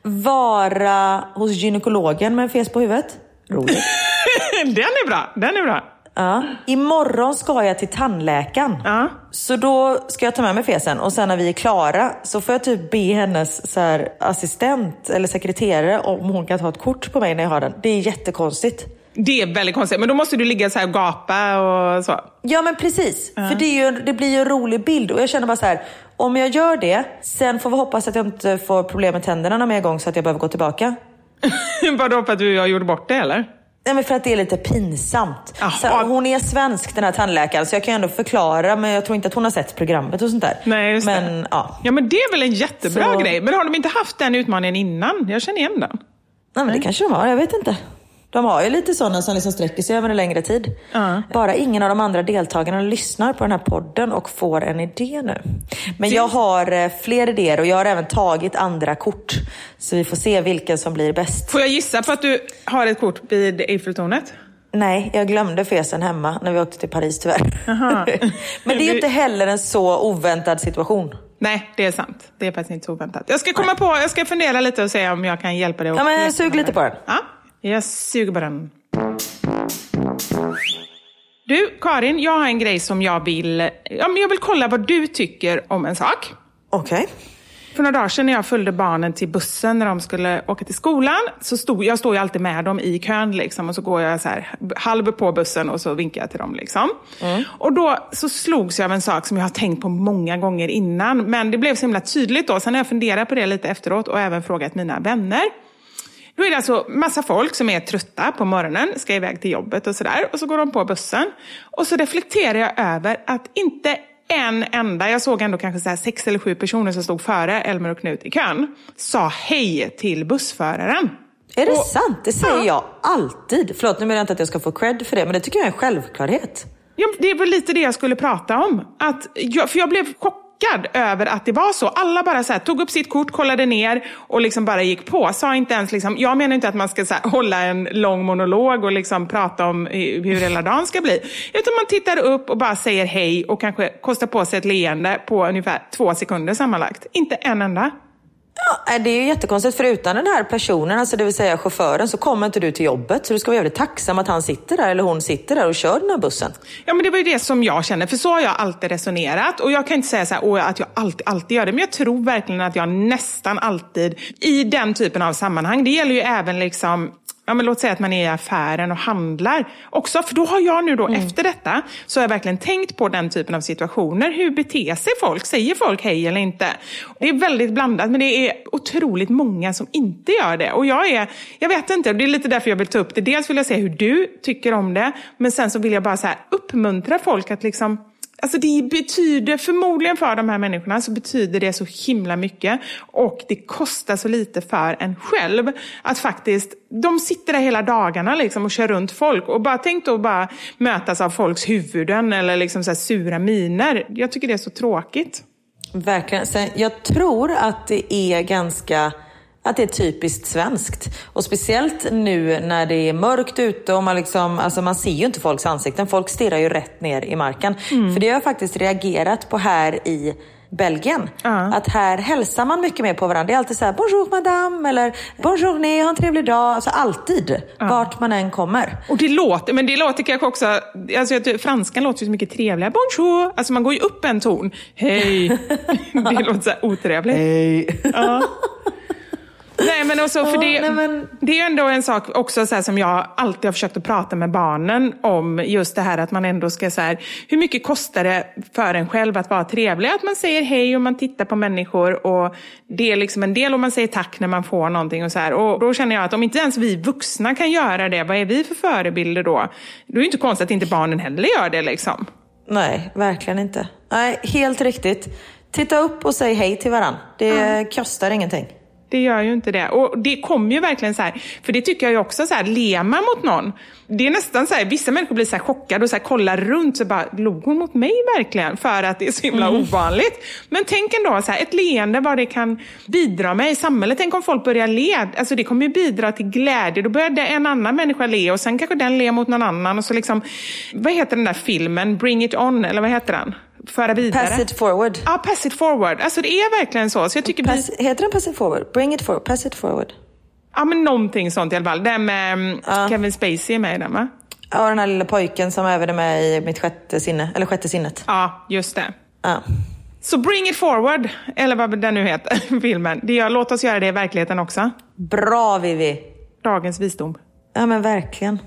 Speaker 4: Vara hos gynekologen med en fes på huvudet. Roligt.
Speaker 1: Den är bra. Den är bra.
Speaker 4: Ja. Imorgon ska jag till tandläkaren.
Speaker 1: Ja.
Speaker 4: Så då ska jag ta med mig fesen och sen när vi är klara så får jag typ be hennes så här, assistent eller sekreterare om hon kan ta ett kort på mig när jag har den. Det är jättekonstigt.
Speaker 1: Det är väldigt konstigt. Men då måste du ligga så här och gapa och så.
Speaker 4: Ja men precis, för det, ju, det blir ju en rolig bild och jag känner bara så här. Om jag gör det, sen får vi hoppas att jag inte får problem med tänderna någon mer gång så att jag behöver gå tillbaka.
Speaker 1: Vadå, för att du har gjort bort det eller?
Speaker 4: Nej men för att det är lite pinsamt. Så hon är svensk den här tandläkaren så jag kan ändå förklara men jag tror inte att hon har sett programmet och sånt där.
Speaker 1: Nej, just
Speaker 4: men,
Speaker 1: det.
Speaker 4: Ja.
Speaker 1: Ja, men det är väl en jättebra
Speaker 4: Så-
Speaker 1: grej. Men har de inte haft den utmaningen innan? Jag känner igen den.
Speaker 4: Nej men det kanske de har, jag vet inte. De har ju lite sådana som liksom sträcker sig över en längre tid.
Speaker 1: Ja.
Speaker 4: Bara ingen av de andra deltagarna lyssnar på den här podden och får en idé nu. Men jag har eh, fler idéer och jag har även tagit andra kort. Så vi får se vilken som blir bäst.
Speaker 1: Får jag gissa på att du har ett kort vid Eiffeltornet?
Speaker 4: Nej, jag glömde fesen hemma när vi åkte till Paris tyvärr. Men det är ju inte heller en så oväntad situation.
Speaker 1: Nej, det är sant. Det är faktiskt inte så oväntat. Jag ska komma på, jag ska fundera lite och se om jag kan hjälpa dig.
Speaker 4: Ja, men sug lite på den.
Speaker 1: Ja, jag suger på den. Du, Karin, jag har en grej som jag vill... Ja, men jag vill kolla vad du tycker om en sak.
Speaker 4: Okej.
Speaker 1: För några dagar sedan när jag följde barnen till bussen när de skulle åka till skolan, så stod, jag står ju alltid med dem i kön liksom, och så går jag så här, halv på bussen och så vinkar jag till dem. Liksom. Och då så slogs jag av en sak som jag har tänkt på många gånger innan, men det blev så himla tydligt då. Sen har jag funderat på det lite efteråt och även frågat mina vänner. Då är det alltså massa folk som är trötta på morgonen, ska iväg till jobbet och sådär. Och så går de på bussen. Och så reflekterar jag över att inte en enda, jag såg ändå kanske så sex eller sju personer som stod före Elmer och Knut i kön, sa hej till bussföraren.
Speaker 4: Är det
Speaker 1: Och-
Speaker 4: sant? Det säger
Speaker 1: Ja.
Speaker 4: jag alltid. Förlåt, nu menar jag inte att jag ska få cred för det, men det tycker jag är en självklarhet.
Speaker 1: Ja, det är väl lite det jag skulle prata om. Att jag, för jag blev chockad chockad över att det var så. Alla bara så här, tog upp sitt kort, kollade ner och liksom bara gick på. Sa inte ens liksom, jag menar inte att man ska så här, hålla en lång monolog och liksom prata om hur hela dagen ska bli. Utan man tittar upp och bara säger hej och kanske kostar på sig ett leende på ungefär två sekunder sammanlagt. Inte en enda.
Speaker 4: Ja, eh, det är ju jättekonstigt, för utan den här personen, alltså det vill säga chauffören, så kommer inte du till jobbet. Så du ska vara jävligt tacksam att han sitter där, eller hon sitter där och kör den här bussen.
Speaker 1: Ja, men det var ju det som jag känner, för så har jag alltid resonerat. Och jag kan inte säga så här, att jag alltid, alltid gör det, men jag tror verkligen att jag nästan alltid, i den typen av sammanhang, det gäller ju även liksom ja, men låt säga att man är i affären och handlar också. För då har jag nu då, mm. efter detta, så har jag verkligen tänkt på den typen av situationer. Hur beter sig folk? Säger folk hej eller inte? Det är väldigt blandat, men det är otroligt många som inte gör det. Och jag är, jag vet inte, det är lite därför jag vill ta upp det. Dels vill jag se hur du tycker om det, men sen så vill jag bara så här, uppmuntra folk att liksom Alltså det betyder, förmodligen för de här människorna, så betyder det så himla mycket. Och det kostar så lite för en själv. Att faktiskt, de sitter där hela dagarna liksom och kör runt folk. Och bara tänk då att bara mötas av folks huvuden eller liksom så sura miner. Jag tycker det är så tråkigt.
Speaker 4: Verkligen. Sen, jag tror att det är ganska att det är typiskt svenskt. Och speciellt nu när det är mörkt ute och man, liksom, alltså man ser ju inte folks ansikten. Folk stirrar ju rätt ner i marken. Mm. För det har jag faktiskt reagerat på här i Belgien. Uh. Att här hälsar man mycket mer på varandra. Det är alltid så här, bonjour madame eller bonjour ni, ha en trevlig dag. Alltså alltid, uh. vart man än kommer.
Speaker 1: Och det låter, men det låter kanske också, alltså franskan låter ju så mycket trevligare. Bonjour, alltså man går ju upp en ton. Hej. det låter så här otrevligt.
Speaker 4: Hej.
Speaker 1: Uh. Nej men också, för det, nej, men... det är ändå en sak också så som jag alltid har försökt att prata med barnen om. Just det här att man ändå ska så här, hur mycket kostar det för en själv att vara trevlig? Att man säger hej och man tittar på människor och det är liksom en del och man säger tack när man får någonting och så här. Och då känner jag att om inte ens vi vuxna kan göra det, vad är vi för förebilder då? Då är det inte konstigt att inte barnen heller gör det liksom.
Speaker 4: Nej, verkligen inte. Nej, helt riktigt. Titta upp och säg hej till varandra. Det mm. kostar ingenting.
Speaker 1: Det gör ju inte det. Och det kommer ju verkligen så här, för det tycker jag ju också så här, ler man mot någon, det är nästan så här, vissa människor blir så här chockade och så här, kollar runt, så bara, log hon mot mig verkligen? För att det är så himla mm. ovanligt. Men tänk ändå, så här, ett leende, vad det kan bidra med i samhället. Tänk om folk börjar le, alltså det kommer ju bidra till glädje. Då börjar en annan människa le och sen kanske den ler mot någon annan. Och så liksom, vad heter den där filmen, Bring it on, eller vad heter den? Föra vidare.
Speaker 4: Pass it forward.
Speaker 1: Ja, pass it forward. Alltså det är verkligen så. så jag tycker
Speaker 4: pass, vi... Heter den pass it forward? Bring it forward, pass it forward.
Speaker 1: Ja, men någonting sånt i alla fall. Den med ja. Kevin Spacey är med i den va?
Speaker 4: Ja, den här lilla pojken som även är med i Mitt sjätte sinne, eller Sjätte sinnet.
Speaker 1: Ja, just det.
Speaker 4: Ja.
Speaker 1: Så bring it forward, eller vad den nu heter, filmen. Det gör, låt oss göra det i verkligheten också.
Speaker 4: Bra Vivi!
Speaker 1: Dagens visdom.
Speaker 4: Ja men verkligen.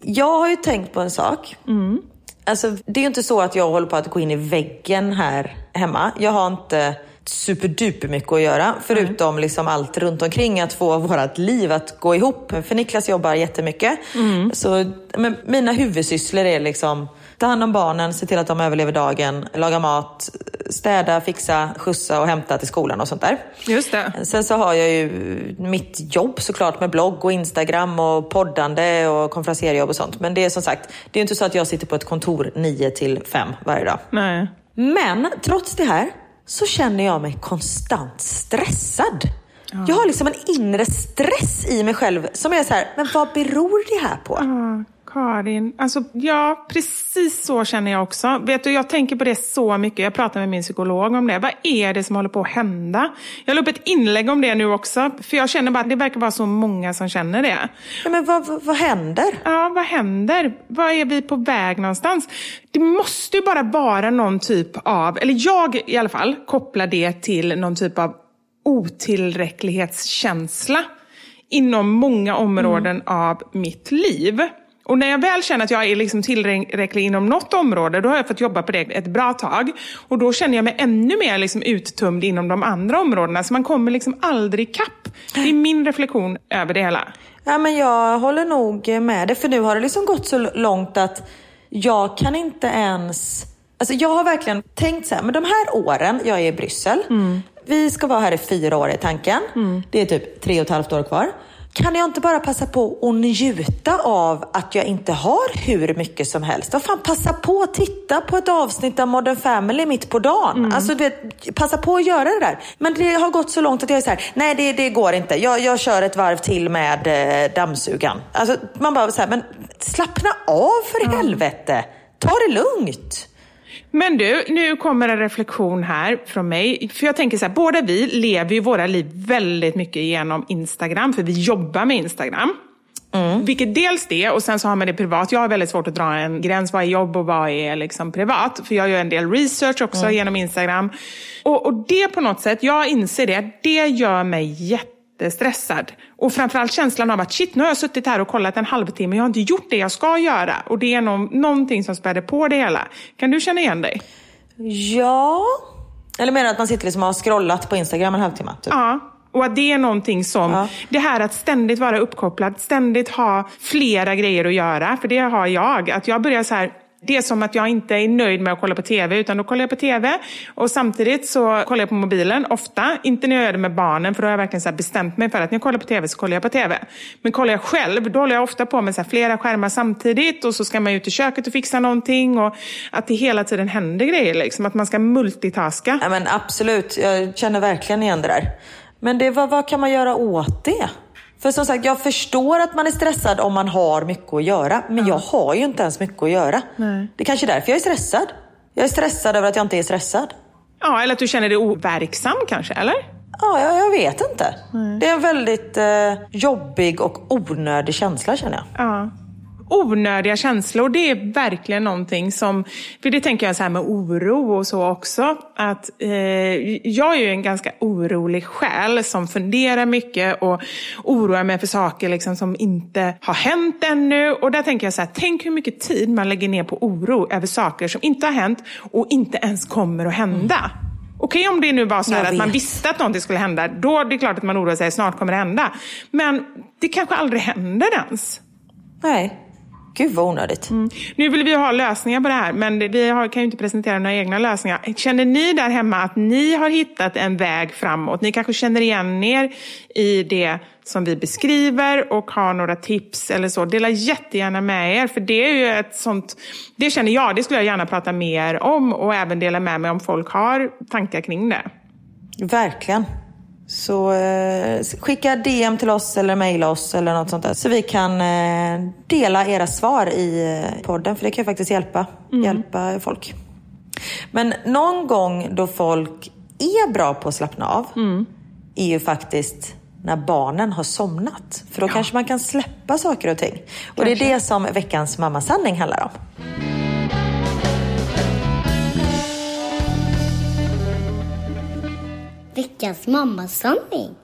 Speaker 4: Jag har ju tänkt på en sak.
Speaker 1: Mm.
Speaker 4: Alltså, det är inte så att jag håller på att gå in i väggen här hemma. Jag har inte superduper mycket att göra. Förutom mm. liksom allt runt omkring att få vårt liv att gå ihop. För Niklas jobbar jättemycket.
Speaker 1: Mm.
Speaker 4: Så men mina huvudsysslor är liksom ta hand om barnen, se till att de överlever dagen, laga mat, städa, fixa, skjutsa och hämta till skolan och sånt där.
Speaker 1: Just det.
Speaker 4: Sen så har jag ju mitt jobb såklart med blogg och Instagram och poddande och konferenserjobb och sånt. Men det är som sagt, det är inte så att jag sitter på ett kontor 9 till 5 varje dag.
Speaker 1: Nej.
Speaker 4: Men trots det här så känner jag mig konstant stressad. Ja. Jag har liksom en inre stress i mig själv som är så här, men vad beror det här på?
Speaker 1: Ja, Karin, alltså ja, precis så känner jag också. Vet du, jag tänker på det så mycket. Jag pratar med min psykolog om det. Vad är det som håller på att hända? Jag la upp ett inlägg om det nu också. För jag känner bara att det verkar vara så många som känner det.
Speaker 4: Ja, men vad, vad, vad händer?
Speaker 1: Ja, vad händer? Vad är vi på väg någonstans? Det måste ju bara vara någon typ av, eller jag i alla fall, kopplar det till någon typ av otillräcklighetskänsla inom många områden mm. av mitt liv. Och när jag väl känner att jag är liksom tillräcklig inom något område, då har jag fått jobba på det ett bra tag. Och då känner jag mig ännu mer liksom uttömd inom de andra områdena. Så man kommer liksom aldrig ikapp. Det är min reflektion över det hela.
Speaker 4: Ja, men jag håller nog med dig, för nu har det liksom gått så långt att jag kan inte ens... Alltså jag har verkligen tänkt så här, men de här åren jag är i Bryssel,
Speaker 1: mm.
Speaker 4: vi ska vara här i fyra år i tanken.
Speaker 1: Mm.
Speaker 4: Det är typ tre och ett halvt år kvar. Kan jag inte bara passa på att njuta av att jag inte har hur mycket som helst? Vad fan, passa på att titta på ett avsnitt av Modern Family mitt på dagen.
Speaker 1: Mm.
Speaker 4: Alltså, du vet, passa på att göra det där. Men det har gått så långt att jag är så här, nej det, det går inte. Jag, jag kör ett varv till med eh, dammsugan. Alltså, man bara så här, men slappna av för i helvete. Ta det lugnt.
Speaker 1: Men du, nu kommer en reflektion här från mig. För jag tänker så här, båda vi lever ju våra liv väldigt mycket genom Instagram, för vi jobbar med Instagram. Vilket dels det, och sen så har man det privat. Jag har väldigt svårt att dra en gräns, vad är jobb och vad är liksom privat? För jag gör en del research också genom Instagram. Och, och det på något sätt, jag inser det, det gör mig jättestressad. Och framförallt känslan av att shit, nu har jag suttit här och kollat en halvtimme, jag har inte gjort det jag ska göra. Och det är någon, någonting som späder på det hela. Kan du känna igen dig?
Speaker 4: Ja. Eller menar du att man sitter liksom och har scrollat på Instagram en halvtimme? Typ?
Speaker 1: Ja. Och att det är någonting som,
Speaker 4: Ja.
Speaker 1: det här att ständigt vara uppkopplad, ständigt ha flera grejer att göra, för det har jag. Att jag börjar så här, det är som att jag inte är nöjd med att kolla på TV, utan då kollar jag på TV och samtidigt så kollar jag på mobilen ofta. Inte när jag gör det med barnen, för då har jag verkligen så här bestämt mig för att när jag kollar på TV så kollar jag på TV. Men kollar jag själv, då håller jag ofta på med så här flera skärmar samtidigt och så ska man ut i köket och fixa någonting och att det hela tiden händer grejer. Liksom. Att man ska multitaska.
Speaker 4: Ja, men absolut, jag känner verkligen igen det där. Men det, vad, vad kan man göra åt det? För som sagt, jag förstår att man är stressad om man har mycket att göra. Men jag har ju inte ens mycket att göra. Det är kanske är därför jag är stressad. Jag är stressad över att jag inte är stressad.
Speaker 1: Ja, eller att du känner dig overksam kanske, eller?
Speaker 4: Ja, jag, jag vet inte. Det är en väldigt eh, jobbig och onödig känsla känner jag.
Speaker 1: Ja. Onödiga känslor, det är verkligen någonting som, för det tänker jag så här med oro och så också, att eh, jag är ju en ganska orolig själ som funderar mycket och oroar mig för saker liksom som inte har hänt ännu. Och där tänker jag så här, tänk hur mycket tid man lägger ner på oro över saker som inte har hänt och inte ens kommer att hända. Okej om det nu var så att man visste att någonting skulle hända, då är det klart att man oroar sig, snart kommer det hända. Men det kanske aldrig händer ens.
Speaker 4: Nej, gud vad onödigt.
Speaker 1: Nu vill vi ha lösningar på det här, men vi har, kan ju inte presentera några egna lösningar. Känner ni där hemma att ni har hittat en väg framåt? Ni kanske känner igen er i det som vi beskriver och har några tips eller så. Dela jättegärna med er, för det är ju ett sånt... Det känner jag, det skulle jag gärna prata mer om och även dela med mig om folk har tankar kring det.
Speaker 4: Verkligen. Så eh, skicka DM till oss eller mejla oss eller något sånt där. Så vi kan eh, dela era svar i eh, podden. För det kan ju faktiskt hjälpa, hjälpa folk. Men någon gång då folk är bra på att slappna av är ju faktiskt när barnen har somnat. För då kanske man kan släppa saker och ting. Och det är det som veckans mammasanning handlar om.
Speaker 5: Veckans mammasanning.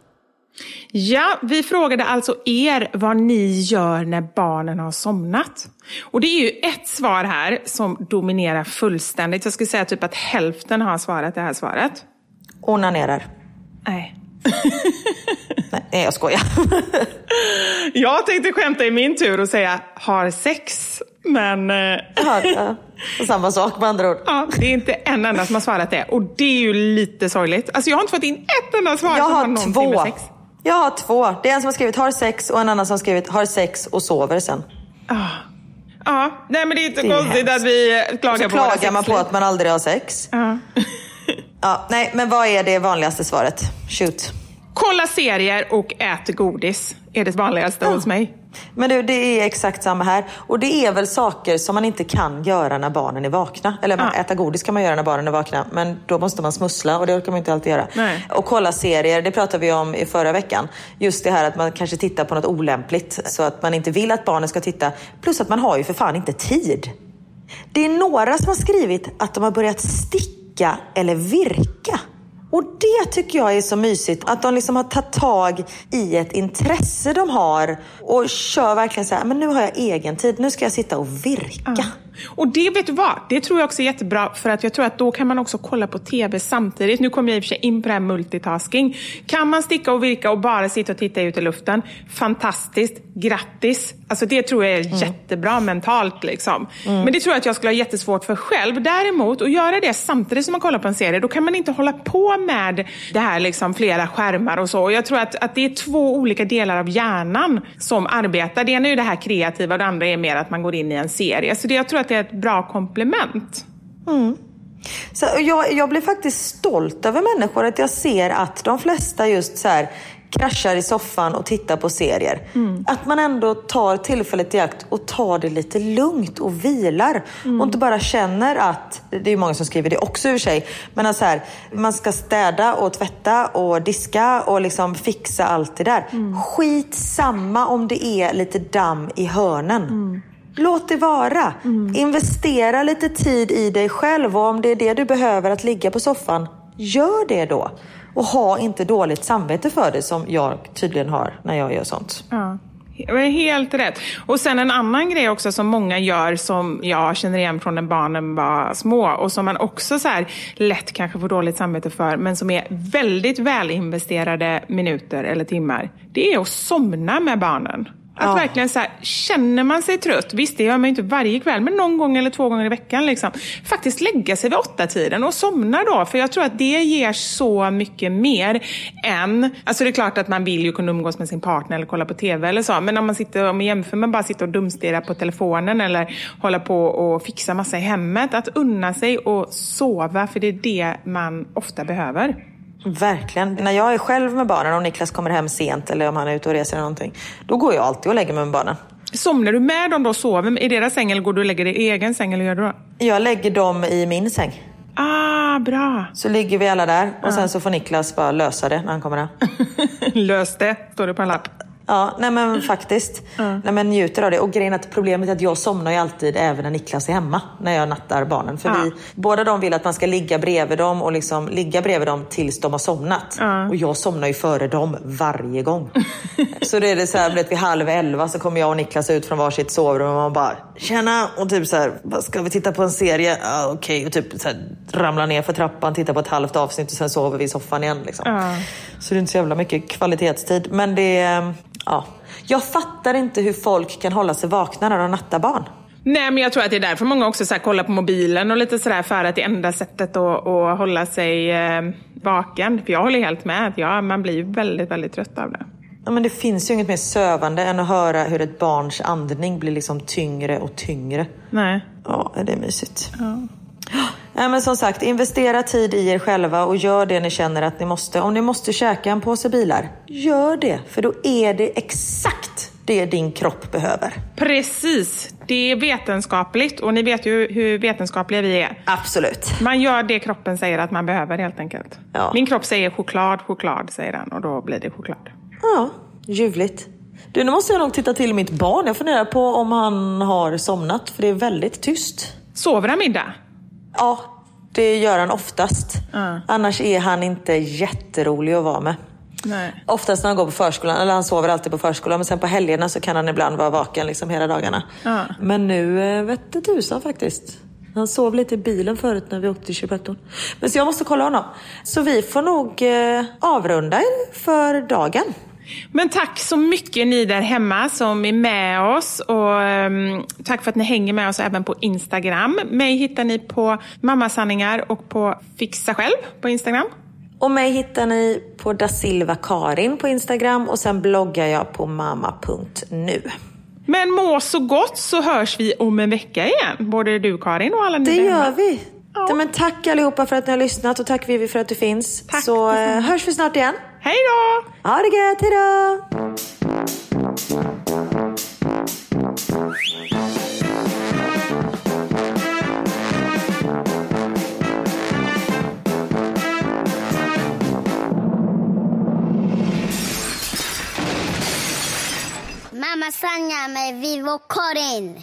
Speaker 1: Ja, vi frågade alltså er vad ni gör när barnen har somnat. Och det är ju ett svar här som dominerar fullständigt. Jag skulle säga typ att hälften har svarat det här svaret.
Speaker 4: Onanerar.
Speaker 1: Nej.
Speaker 4: Nej, jag skojar.
Speaker 1: Jag tänkte skämta i min tur och säga har sex. Men
Speaker 4: Ja, ja. Samma sak med andra ord.
Speaker 1: ja, det är inte en enda som har svarat det. Och det är ju lite sorgligt. Alltså jag har inte fått in ett enda svar
Speaker 4: Jag
Speaker 1: som har
Speaker 4: har två.
Speaker 1: med sex.
Speaker 4: Jag har två. Det är en som har skrivit har sex och en annan som har skrivit har sex och sover sen.
Speaker 1: Ja, nej men det är inte
Speaker 4: Det är
Speaker 1: konstigt
Speaker 4: hemskt.
Speaker 1: att vi klagar
Speaker 4: Så
Speaker 1: på våra
Speaker 4: klagar man på att man aldrig har sex.
Speaker 1: Ja.
Speaker 4: Ja, nej, men vad är det vanligaste svaret? Shoot.
Speaker 1: Kolla serier och ät godis är det vanligaste hos mig.
Speaker 4: Men du, det är exakt samma här. Och det är väl saker som man inte kan göra när barnen är vakna. Eller man,
Speaker 1: Ja.
Speaker 4: äta godis kan man göra när barnen är vakna. Men då måste man smussla och det orkar man inte alltid göra.
Speaker 1: Nej.
Speaker 4: Och kolla serier, det pratade vi om i förra veckan. Just det här att man kanske tittar på något olämpligt. Så att man inte vill att barnen ska titta. Plus att man har ju för fan inte tid. Det är några som har skrivit att de har börjat sticka eller virka. Och det tycker jag är så mysigt. Att de liksom har tagit tag i ett intresse de har och kör verkligen så här, men nu har jag egen tid, nu ska jag sitta och virka.
Speaker 1: Och det vet du vad, det tror jag också är jättebra för att jag tror att då kan man också kolla på TV samtidigt. Nu kommer jag i och för sig in på det här multitasking. Kan man sticka och virka och bara sitta och titta ut i luften, fantastiskt, grattis. Alltså det tror jag är mm. jättebra mentalt. Liksom. Mm. Men det tror jag att jag skulle ha jättesvårt för själv. Däremot, att göra det samtidigt som man kollar på en serie, då kan man inte hålla på med det här liksom, flera skärmar och så. Och jag tror att, att det är två olika delar av hjärnan som arbetar. Det ena är ju det här kreativa och det andra är mer att man går in i en serie. Så det, jag tror att det är ett bra komplement.
Speaker 4: Mm. Så jag, jag blir faktiskt stolt över människor, att jag ser att de flesta just så här kraschar i soffan och tittar på serier. Mm. Att man ändå tar tillfället i akt och tar det lite lugnt och vilar. Mm. Och inte bara känner att, det är många som skriver det också i och för sig, men att så här, man ska städa och tvätta och diska och liksom fixa allt det där. Mm. Skit samma om det är lite damm i hörnen. Mm. Låt det vara. Mm. Investera lite tid i dig själv och om det är det du behöver att ligga på soffan, gör det då. Och ha inte dåligt samvete för det som jag tydligen har när jag gör sånt.
Speaker 1: Ja. Helt rätt. Och sen en annan grej också som många gör som jag känner igen från när barnen var små och som man också så här lätt kanske får dåligt samvete för men som är väldigt välinvesterade minuter eller timmar. Det är att somna med barnen. Att ja. verkligen så här, känner man sig trött, visst det gör man inte varje kväll, men någon gång eller två gånger i veckan. Liksom, faktiskt lägga sig vid åtta tiden och somna då. För jag tror att det ger så mycket mer än... Alltså det är klart att man vill ju kunna umgås med sin partner eller kolla på TV eller så. Men om man sitter, om man jämför med bara sitta och dumstirra på telefonen eller hålla på och fixa massa i hemmet. Att unna sig och sova, för det är det man ofta behöver.
Speaker 4: Verkligen. När jag är själv med barnen och Niklas kommer hem sent eller om han är ute och reser eller någonting. Då går jag alltid och lägger mig med barnen.
Speaker 1: Somnar du med dem då och sover i deras säng eller går du och lägger dig i egen säng? Eller gör du då?
Speaker 4: Jag lägger dem i min säng.
Speaker 1: Ah, bra.
Speaker 4: Så ligger vi alla där och ah. sen så får Niklas bara lösa det när han kommer hem.
Speaker 1: Lös det, står det på en lapp.
Speaker 4: Ja, nej men faktiskt. Mm. Nej, men njuter av det. Och grejen att problemet är att jag somnar ju alltid även när Niklas är hemma. När jag nattar barnen. För mm. vi, båda de vill att man ska ligga bredvid dem och liksom ligga bredvid dem tills de har somnat. Mm. Och jag somnar ju före dem varje gång. så det är det så här, vid halv elva så kommer jag och Niklas ut från varsitt sovrum och man bara Tjena! Och typ så här, ska vi titta på en serie? Ah, Okej. Okay. Och typ så här, ramlar ner för trappan, tittar på ett halvt avsnitt och sen sover vi i soffan igen. Liksom. Så det är inte så jävla mycket kvalitetstid. Men det ja. Jag fattar inte hur folk kan hålla sig vakna när de nattar barn.
Speaker 1: Nej, men jag tror att det är därför många också så kollar på mobilen och lite sådär för att det är enda sättet att, att hålla sig eh, vaken. För jag håller helt med, att ja, man blir väldigt, väldigt trött av det.
Speaker 4: Ja, men det finns ju inget mer sövande än att höra hur ett barns andning blir liksom tyngre och tyngre.
Speaker 1: Nej.
Speaker 4: Ja, det är mysigt. Ja. Ja, men som sagt, investera tid i er själva och gör det ni känner att ni måste. Om ni måste käka en påse bilar, gör det. För då är det exakt det din kropp behöver.
Speaker 1: Precis. Det är vetenskapligt och ni vet ju hur vetenskapliga vi är.
Speaker 4: Absolut.
Speaker 1: Man gör det kroppen säger att man behöver helt enkelt. Ja. Min kropp säger choklad, choklad säger den och då blir det choklad.
Speaker 4: Ja, ljuvligt. Du, nu måste jag nog titta till mitt barn. Jag funderar på om han har somnat för det är väldigt tyst.
Speaker 1: Sover han middag?
Speaker 4: Ja, det gör han oftast. Mm. Annars är han inte jätterolig att vara med.
Speaker 1: Nej.
Speaker 4: Oftast när han går på förskolan, eller han sover alltid på förskolan, men sen på helgerna så kan han ibland vara vaken liksom hela dagarna.
Speaker 1: Mm.
Speaker 4: Men nu eh, vette tusan faktiskt. Han sov lite i bilen förut när vi åkte till kiropraktorn. Men så jag måste kolla honom. Så vi får nog eh, avrunda för dagen.
Speaker 1: Men tack så mycket ni där hemma som är med oss och um, tack för att ni hänger med oss även på Instagram. Mig hittar ni på Mammasanningar och på Fixa själv på Instagram.
Speaker 4: Och mig hittar ni på da Silva Karin på Instagram och sen bloggar jag på mamma.nu.
Speaker 1: Men må så gott så hörs vi om en vecka igen, både du Karin och alla ni
Speaker 4: Det gör hemma. vi. Ja. Men tack allihopa för att ni har lyssnat och tack Vivi för att du finns. Tack så eh, hörs vi snart igen.
Speaker 1: Hej då!
Speaker 4: Ha det gött, hej då!
Speaker 5: Mamma Sanja med Vivo Karin.